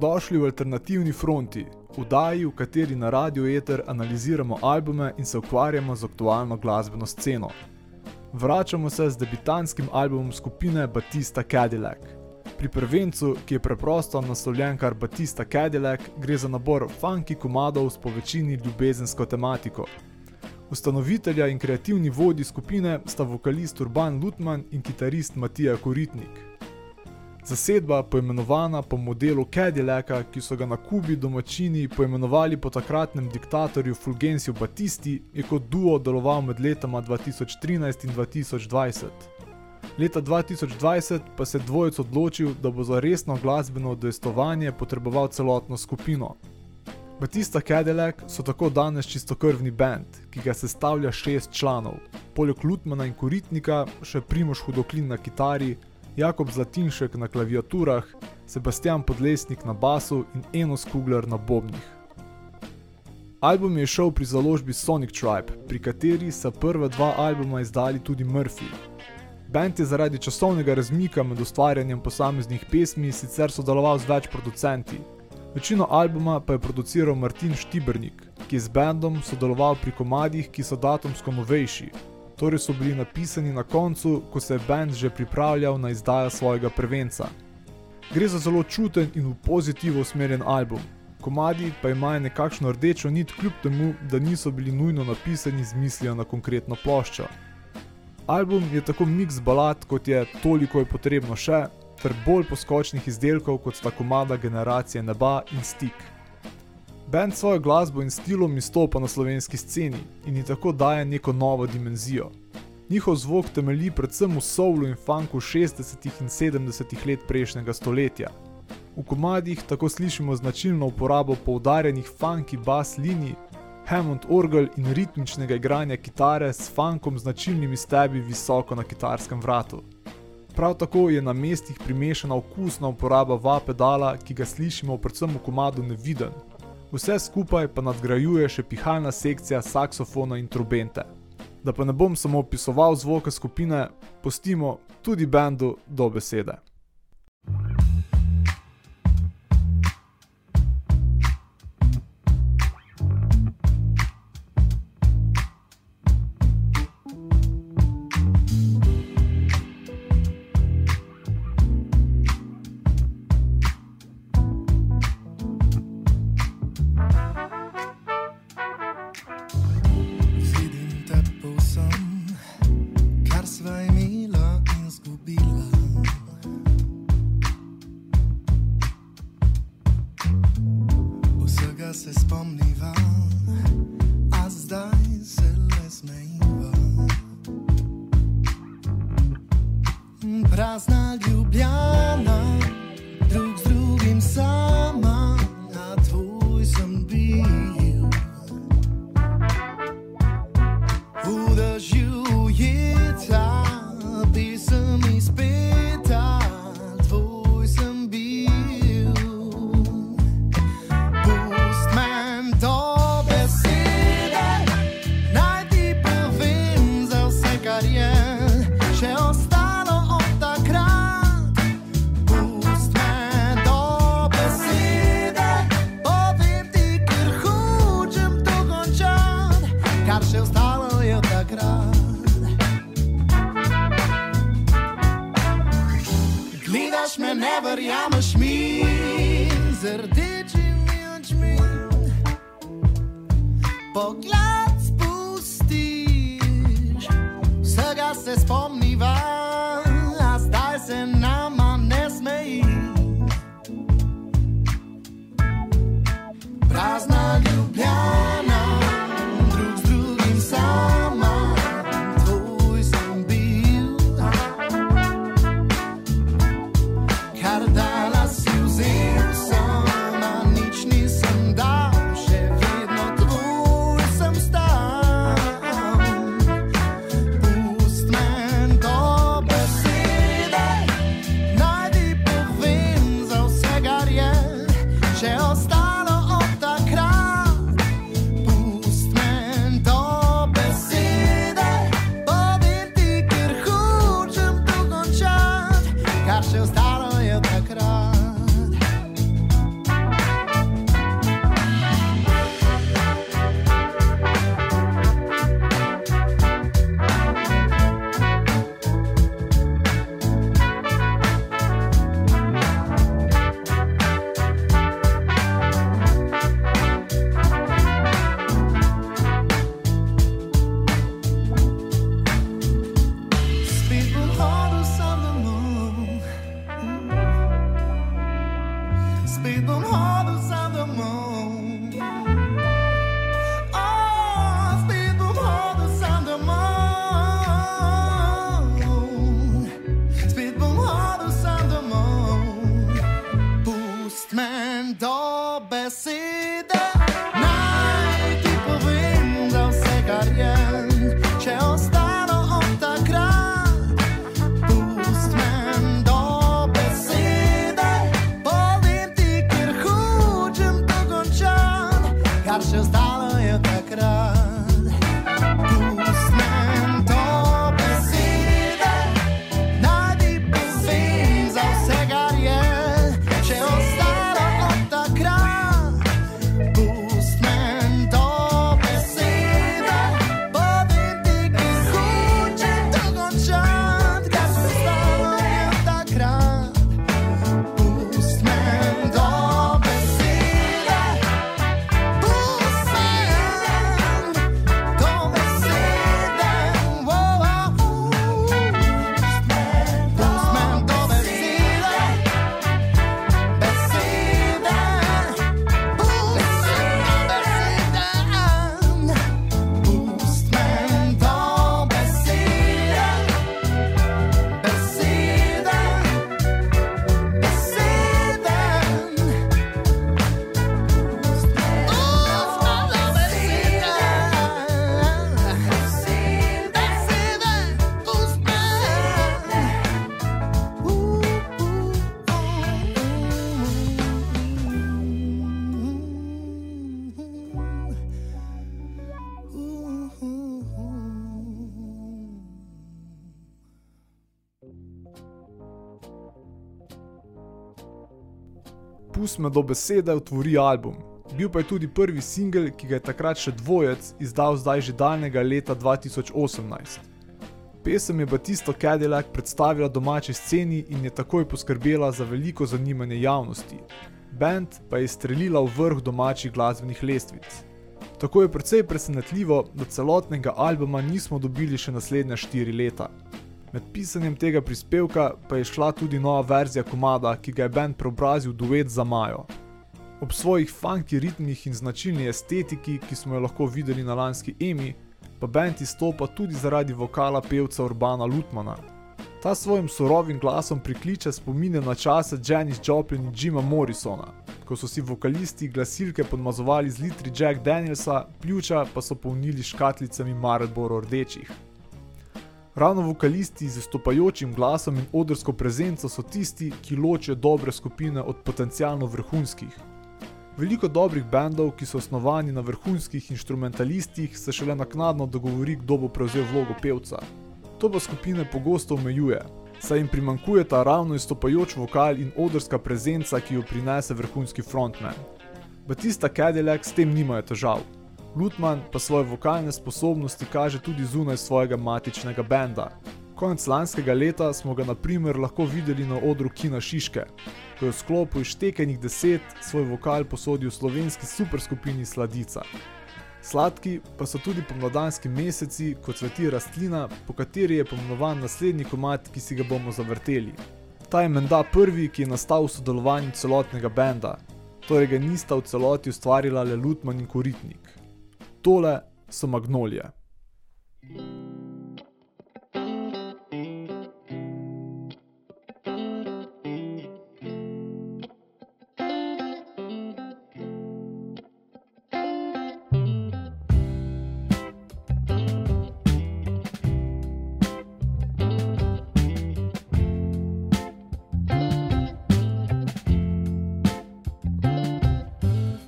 Dobrodošli v Alternativni fronti, vdaji, v kateri na Radio Eter analiziramo albume in se ukvarjamo z aktualno glasbeno sceno. Vračamo se z debitantskim albumom skupine Batista Cadillac. Pri prvencu, ki je preprosto naslovljen kar Batista Cadillac, gre za nabor funky komadov s povečini ljubezensko tematiko. Ustanovitelja in kreativni vodji skupine sta vokalist Urban Lutman in kitarist Matija Koritnik. Zasedba, poimenovana po modelu Cadillaca, ki so ga na Kubi domačini poimenovali po takratnem diktatorju Fulgenciju Batisti, je kot duo deloval med letoma 2013 in 2020. Leta 2020 pa se je dvojec odločil, da bo za resno glasbeno dejstovanje potreboval celotno skupino. Batista Cadillac so tako danes čistokrvni band, ki ga sestavlja šest članov, poleg Lutmana in Koritnika še Primoš Hudoklin na kitari, Jakob Zlatinšek na klaviaturah, Sebastian Podlesnik na basu in Enos Kugler na bobnih. Album je šel pri založbi Sonic Tribe, pri kateri so prva dva albuma izdali tudi Murphy. Band je zaradi časovnega razmika med ustvarjanjem posameznih pesmi sicer sodeloval z več producenti. Večino albuma pa je produciral Martin Štibernik, ki je z bandom sodeloval pri komadih, ki so datumsko novejši, torej so bili napisani na koncu, ko se je band že pripravljal na izdajo svojega prvenca. Gre za zelo čuten in v pozitivo usmerjen album. Komadi pa imajo nekakšno rdečo nit, kljub temu, da niso bili nujno napisani z mislijo na konkretno ploščo. Album je tako miks balad, kot je toliko je potrebno še, ter bolj poskočnih izdelkov, kot sta komada Generacije neba in Stik. Band svojo glasbo in stilom izstopa na slovenski sceni in ji tako daje neko novo dimenzijo. Njihov zvok temelji predvsem v soulu in funku 60. in 70. let prejšnjega stoletja. V komadih tako slišimo značilno uporabo poudarjenih funky bass linij, Hammond orgel in ritmičnega igranja kitare s funkom značilnimi stebi visoko na kitarskem vratu. Prav tako je na mestih primešana okusna uporaba va pedala, ki ga slišimo predvsem v komadu Neviden, Vse skupaj pa nadgrajuje še pihalna sekcija saksofona in trubente. Da pa ne bom samo opisoval zvoke skupine, pustimo tudi bendu do besede. Pusme do besede otvori album. Bil pa je tudi prvi singel, ki ga je takrat še dvojec izdal zdaj že daljnega leta 2018. Pesem je Batisto Cadillac predstavila domači sceni in je takoj poskrbela za veliko zanimanje javnosti. Band pa je streljila v vrh domačih glasbenih lestvic. Tako je precej presenetljivo, da celotnega albuma nismo dobili še naslednja štiri leta. Med pisanjem tega prispevka pa je šla tudi nova verzija komada, ki ga je band preobrazil v duet za Majo. Ob svojih funky ritmih in značilni estetiki, ki smo jo lahko videli na lanski Emi, pa bend izstopa tudi zaradi vokala pevca Urbana Lutmana. Ta svojim surovim glasom prikliče spomine na čase Janis Joplin in Jima Morrisona, ko so si vokalisti glasilke podmazovali z litri Jack Danielsa, pljuča pa so polnili škatlicami Marlboro rdečih. Ravno vokalisti z izstopajočim glasom in odrsko prezenco so tisti, ki ločijo dobre skupine od potencialno vrhunskih. Veliko dobrih bendov, ki so osnovani na vrhunskih instrumentalistih, se šele naknadno dogovori, kdo bo prevzel vlogo pevca. To pa skupine pogosto omejuje, saj jim primankuje ta ravno izstopajoč vokal in odrska prezenca, ki jo prinese vrhunski frontman. Batista Cadillac s tem nimajo težav. Lutman pa svoje vokalne sposobnosti kaže tudi zunaj svojega matičnega benda. Konec lanskega leta smo ga naprimer lahko videli na odru Kina Šiške, ko je v sklopu iztekenih deset svoj vokal posodil slovenski superskupini Sladica. Sladki pa so tudi pomladanski meseci, kot cveti rastlina, po kateri je pomenovan naslednji komat, ki si ga bomo zavrteli. Ta je menda prvi, ki je nastal v sodelovanju celotnega benda, torej ga nista v celoti ustvarila le Lutman in Koritnik. Tole so magnolije.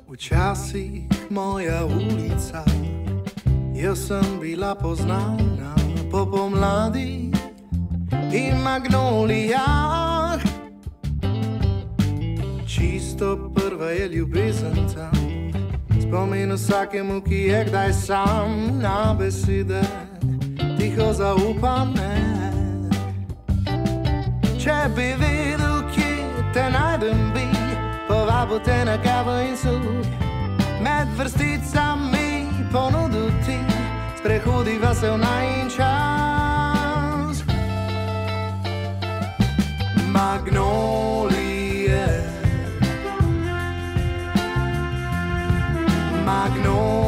Včasih moja ulica, jaz sem bila poznana po pomladi in magnolijah. Čisto prva je ljubezen tam, spomin vsakemu, ki je kdaj sam na besede, tiho zaupane. Če bi videl, kje te najdem, bi povabil te na kavo in suh med vrsticami ponuditi, sprehodiva se v najin čas. Magnolije, magnolije.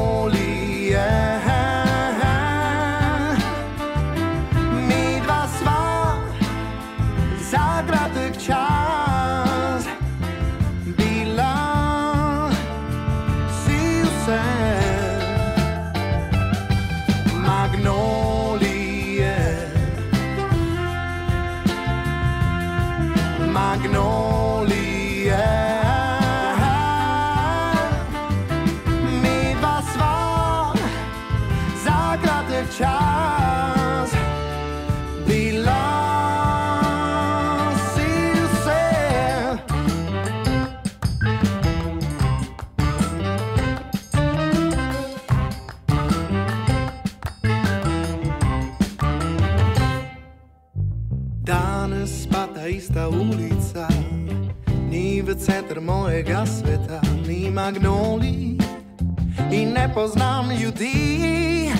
Mojega sveta, ni magnoli in ne poznam ljudi.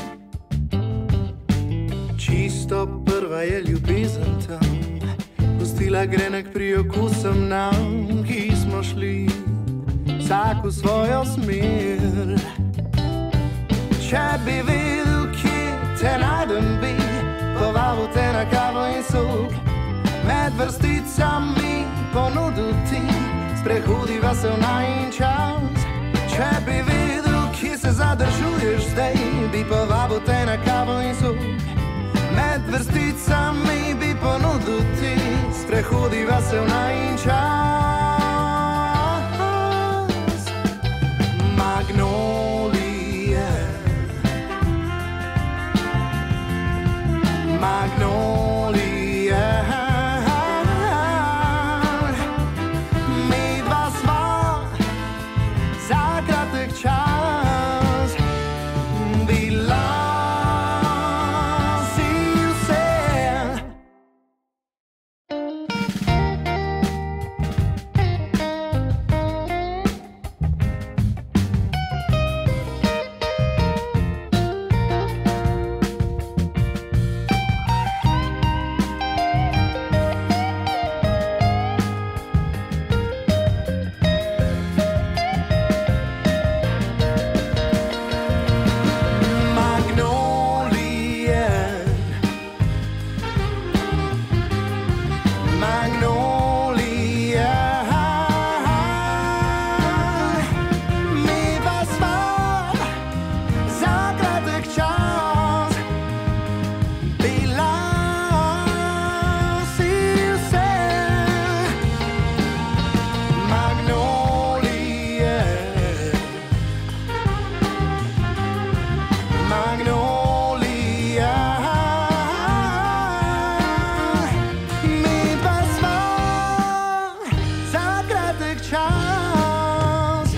Čisto prva je ljubezen tam, pustila grenek pri okusem nam, ki smo šli vsak v svojo smer. Če bi videl, kje te najdem, bi povabil te na kavo in sok. Med vrsticami ponudil ti, sprehodiva se v najin čas. Če bi videl, kje se zadržuješ zdaj, bi povabil te na kavo in sok. Med vrsticami bi ponudil ti, sprehodiva se v najin čas. Magnolije. Magnolije. ta kratek čas.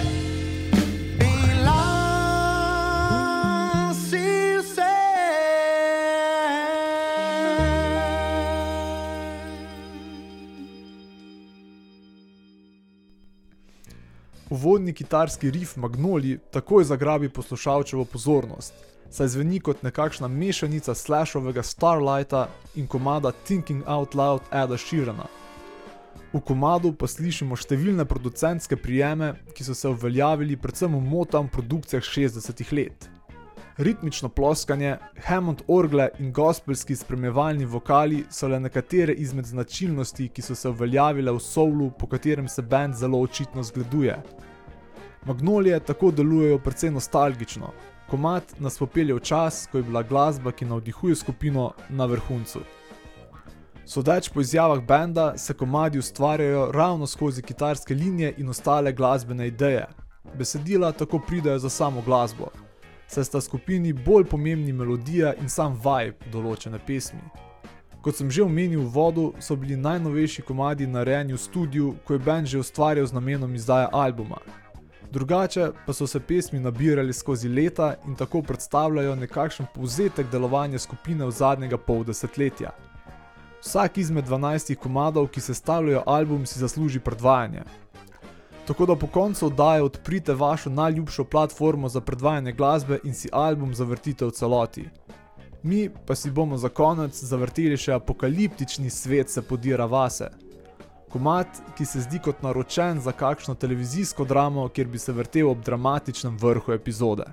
Bila si vse. Uvodni kitarski rif Magnoli takoj zagrabi poslušalčevo pozornost, saj zveni kot nekakšna mešanica slashovega Starlighta in komada Thinking Out Loud Eda Sheerana. V komadu pa slišimo številne producentske prijeme, ki so se uveljavili predvsem v motam produkcijah 60-ih let. Ritmično ploskanje, Hammond orgle in gospelski spremljevalni vokali so le nekatere izmed značilnosti, ki so se uveljavile v soulu, po katerem se bend zelo očitno zgleduje. Magnolije tako delujejo precej nostalgično. Komat nas popelje v čas, ko je bila glasba, ki navdihuje skupino, na vrhuncu. Sodeč po izjavah benda se komadi ustvarjajo ravno skozi kitarske linije in ostale glasbene ideje. Besedila tako pridajo za samo glasbo saj sta skupini bolj pomembni melodija in sam vibe določene pesmi. Kot sem že omenil v vodu, so bili najnovejši komadi narejeni v studiu, ko je band že ustvarjal z namenom izdaje albuma. Drugače pa so se pesmi nabirali skozi leta in tako predstavljajo nekakšen povzetek delovanja skupine v zadnjega pol desetletja. Vsak izmed 12 komadov, ki sestavljajo album, si zasluži predvajanje, Tako da po koncu oddaje odprite vašo najljubšo platformo za predvajanje glasbe in si album zavrtite v celoti. Mi pa si bomo za konec zavrteli še apokaliptični svet se podira vase. Komat, ki se zdi kot naročen za kakšno televizijsko dramo, kjer bi se vrtel ob dramatičnem vrhu epizode.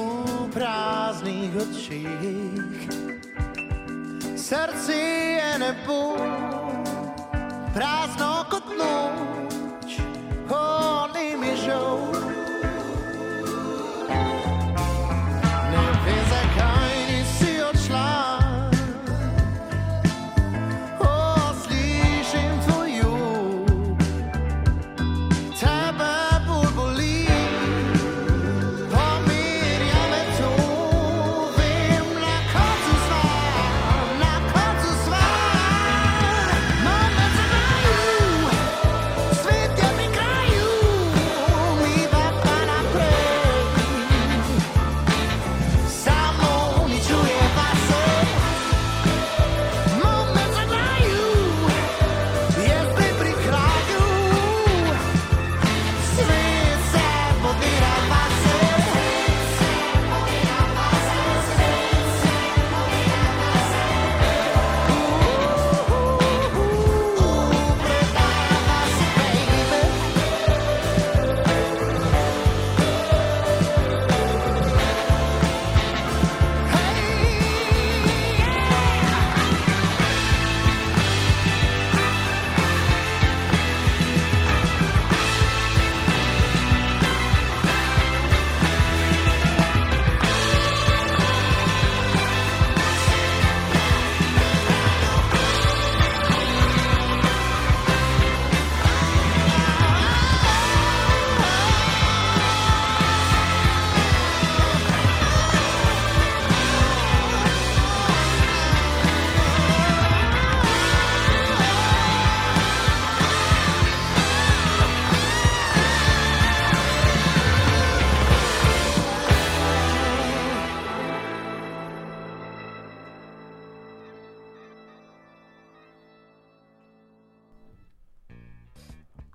snů prázdných očích. Srdci je nebu, prázdno kotnúč, mi žout.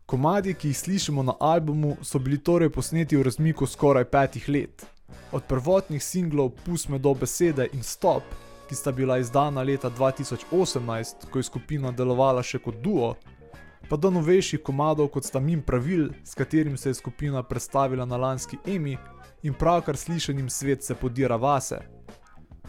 Komadi, ki jih slišimo na albumu, so bili torej posneti v razmiku skoraj petih let. Od prvotnih singlov Pusme do besede in Stop, ki sta bila izdana leta 2018, ko je skupina delovala še kot duo, pa do novejših komadov kot sta Mim Pravil, s katerim se je skupina predstavila na lanski Emi in pravkar slišenim svet se podira vase.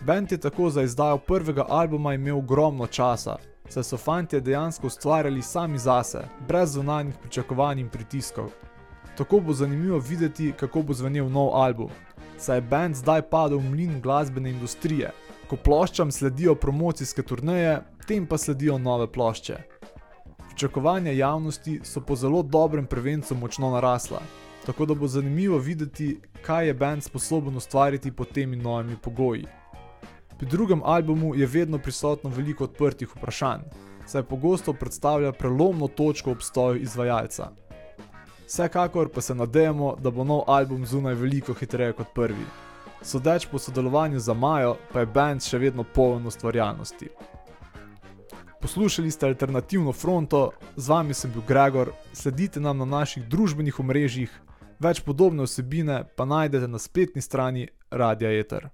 Band je tako za izdajo prvega albuma imel ogromno časa, saj so fantje dejansko ustvarjali sami zase, brez zunanjih pričakovanj in pritiskov. Tako bo zanimivo videti, kako bo zvenel nov album, saj je band zdaj padel v mlin glasbene industrije. Ko ploščam sledijo promocijske turneje, tem pa sledijo nove plošče. Pričakovanja javnosti so po zelo dobrem prevencu močno narasla, tako da bo zanimivo videti, kaj je band sposoben ustvariti pod temi novimi pogoji. Pri drugem albumu je vedno prisotno veliko odprtih vprašanj, saj pogosto predstavlja prelomno točko obstoju izvajalca. Vsekakor pa se nadejamo, da bo nov album zunaj veliko hitreje kot prvi. Sodeč po sodelovanju za Majo, pa je band še vedno poln ustvarjalnosti. Poslušali ste alternativno fronto, z vami sem bil Gregor, sledite nam na naših družbenih omrežjih, več podobne vsebine pa najdete na spletni strani Radia Eter.